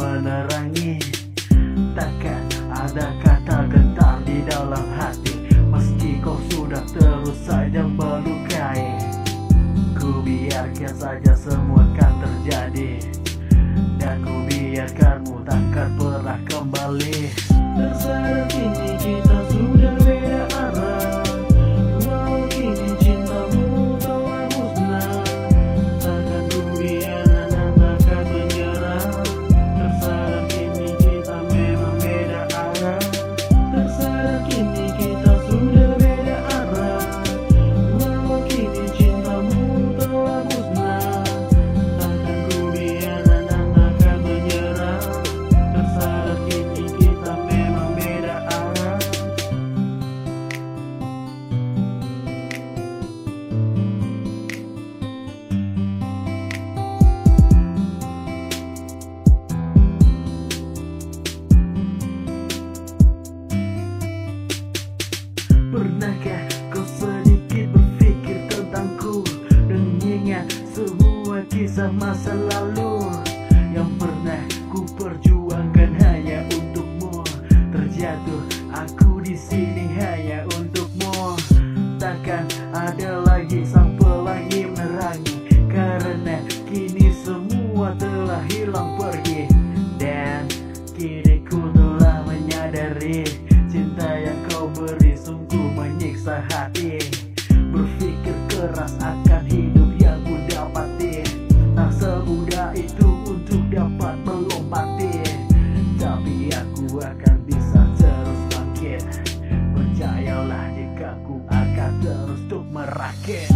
menerangi. Takkan ada kata gentar di dalam hati. Meski kau sudah terus saja melukai. Ku biarkan saja bersama selalu Marrakech.